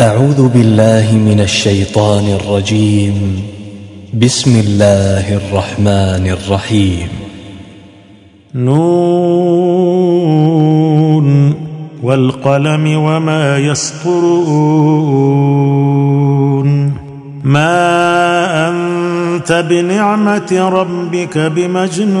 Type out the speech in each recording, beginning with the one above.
أعوذ بالله من الشيطان الرجيم. بسم الله الرحمن الرحيم. نون والقلم وما يسطرون. ما أنت بنعمة ربك بمجنون.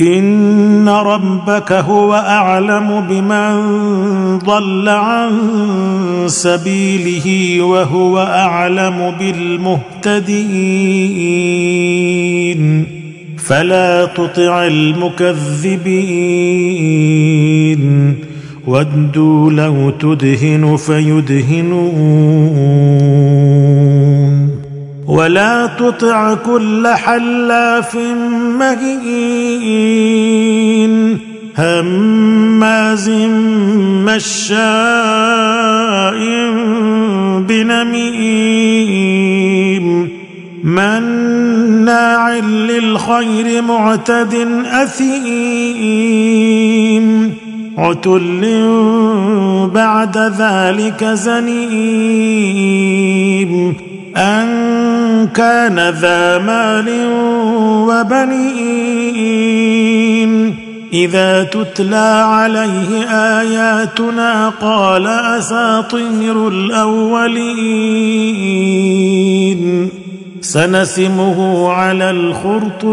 إن ربك هو أعلم بمن ضل عن سبيله وهو أعلم بالمهتدين فلا تطع المكذبين ودوا لو تدهن فيدهنون ولا تطع كل حلاف مهين هماز مشاء بنميم مناع للخير معتد أثيم عتل بعد ذلك زنيم أن كان ذا مال وبنين. إذا تتلى عليه آياتنا قال أساطير الأولين. سنسمه على الخرطوم.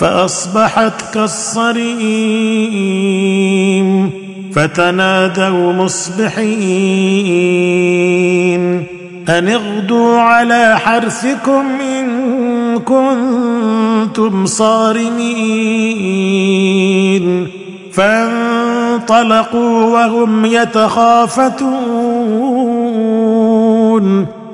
فأصبحت كالصريم فتنادوا مصبحين أن اغدوا على حرثكم إن كنتم صارمين فانطلقوا وهم يتخافتون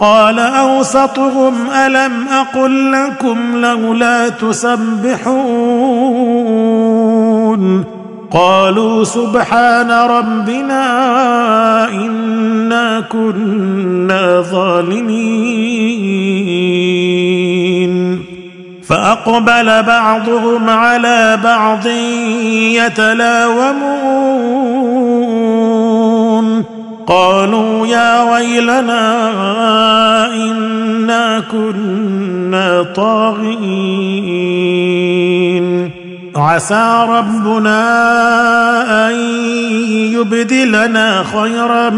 قال أوسطهم ألم أقل لكم لولا تسبحون قالوا سبحان ربنا إنا كنا ظالمين فأقبل بعضهم على بعض يتلاومون قالوا يا ويلنا إنا كنا طاغين. عسى ربنا أن يبدلنا خيرا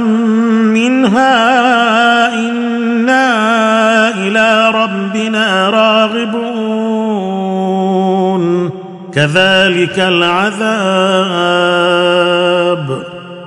منها. إنا إلى ربنا راغبون. كذلك العذاب.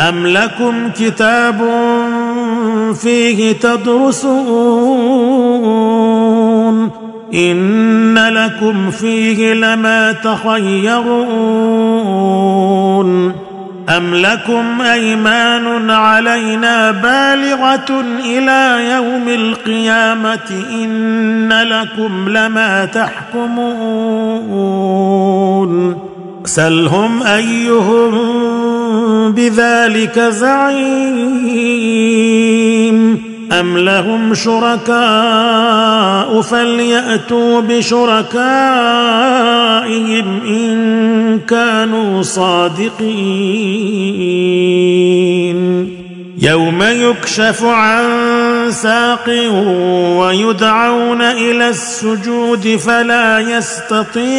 أم لكم كتاب فيه تدرسون إن لكم فيه لما تخيرون أم لكم أيمان علينا بالغة إلى يوم القيامة إن لكم لما تحكمون سلهم أيهم بذلك زعيم. أم لهم شركاء فليأتوا بشركائهم إن كانوا صادقين. يوم يكشف عن ساق ويدعون إلى السجود فلا يستطيعون.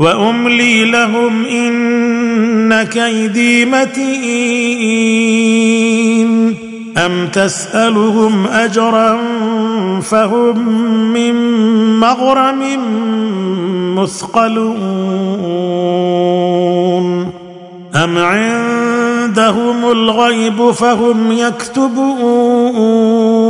وأملي لهم إن كيدي متين. أم تسألهم أجرا فهم من مغرم مثقلون. أم عندهم الغيب فهم يكتبون.